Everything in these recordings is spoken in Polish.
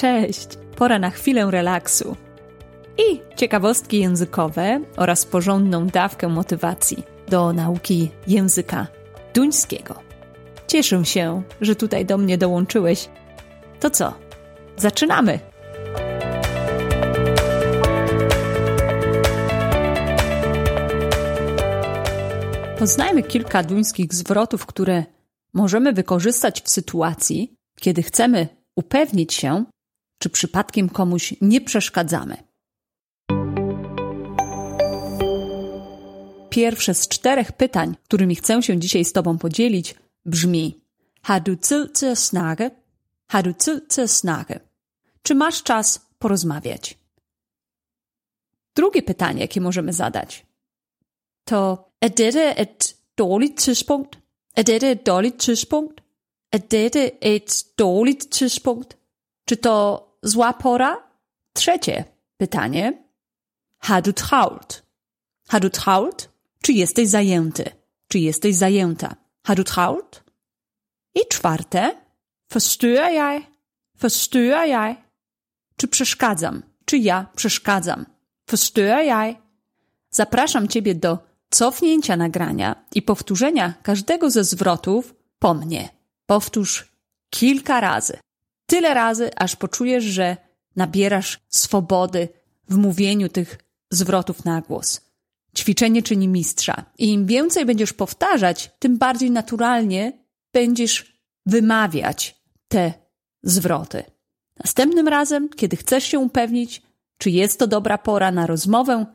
Cześć! Pora na chwilę relaksu i ciekawostki językowe oraz porządną dawkę motywacji do nauki języka duńskiego. Cieszę się, że tutaj do mnie dołączyłeś. To co? Zaczynamy! Poznajmy kilka duńskich zwrotów, które możemy wykorzystać w sytuacji, kiedy chcemy upewnić się, czy przypadkiem komuś nie przeszkadzamy. Pierwsze z czterech pytań, którymi chcę się dzisiaj z Tobą podzielić, brzmi: Har du tid til at? Har du til? Czy masz czas porozmawiać? Drugie pytanie, jakie możemy zadać, to er et dårligt tidspunkt? Er et dårligt tidspunkt? Er et dårligt tidspunkt? Czy to zła pora? Trzecie pytanie. Har du travlt? Har du travlt? Czy jesteś zajęty? Czy jesteś zajęta? Har du travlt? I czwarte. Forstyrrer jeg? Czy przeszkadzam? Czy ja przeszkadzam? Jeg? Zapraszam Ciebie do cofnięcia nagrania i powtórzenia każdego ze zwrotów po mnie. Powtórz kilka razy. Tyle razy, aż poczujesz, że nabierasz swobody w mówieniu tych zwrotów na głos. Ćwiczenie czyni mistrza. I im więcej będziesz powtarzać, tym bardziej naturalnie będziesz wymawiać te zwroty. Następnym razem, kiedy chcesz się upewnić, czy jest to dobra pora na rozmowę,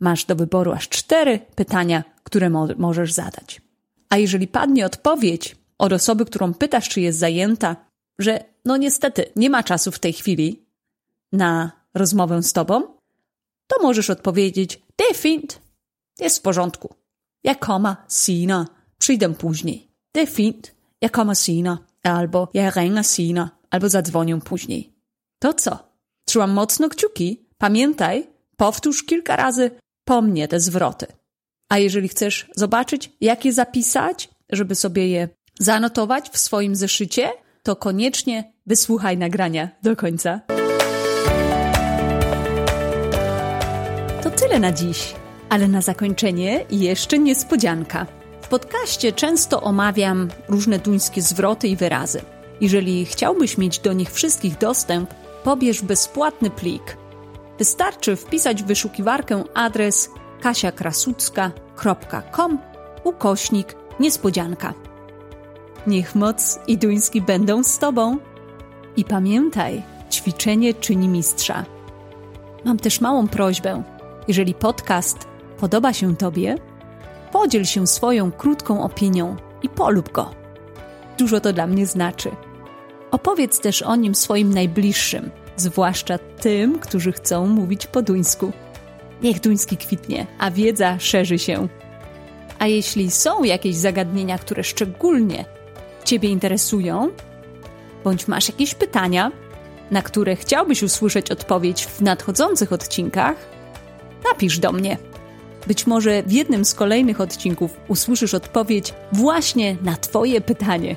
masz do wyboru aż cztery pytania, które mo możesz zadać. A jeżeli padnie odpowiedź od osoby, którą pytasz, czy jest zajęta, że no niestety nie ma czasu w tej chwili na rozmowę z tobą, to możesz odpowiedzieć: fint, jest w porządku. Ja kommer senere. Przyjdę później. Det fint, ja kommer senere. Albo ja ringer senere. Albo zadzwonię później. To co? Trzymam mocno kciuki. Pamiętaj, powtórz kilka razy po mnie te zwroty. A jeżeli chcesz zobaczyć, jak je zapisać, żeby sobie je zanotować w swoim zeszycie, to koniecznie wysłuchaj nagrania do końca. To tyle na dziś, ale na zakończenie jeszcze niespodzianka. W podcaście często omawiam różne duńskie zwroty i wyrazy. Jeżeli chciałbyś mieć do nich wszystkich dostęp, pobierz bezpłatny plik. Wystarczy wpisać w wyszukiwarkę adres kasiakrasucka.com ukośnik niespodzianka. Niech moc i duński będą z Tobą. I pamiętaj, ćwiczenie czyni mistrza. Mam też małą prośbę. Jeżeli podcast podoba się Tobie, podziel się swoją krótką opinią i polub go. Dużo to dla mnie znaczy. Opowiedz też o nim swoim najbliższym, zwłaszcza tym, którzy chcą mówić po duńsku. Niech duński kwitnie, a wiedza szerzy się. A jeśli są jakieś zagadnienia, które szczególnie Ciebie interesują, bądź masz jakieś pytania, na które chciałbyś usłyszeć odpowiedź w nadchodzących odcinkach, napisz do mnie. Być może w jednym z kolejnych odcinków usłyszysz odpowiedź właśnie na Twoje pytanie.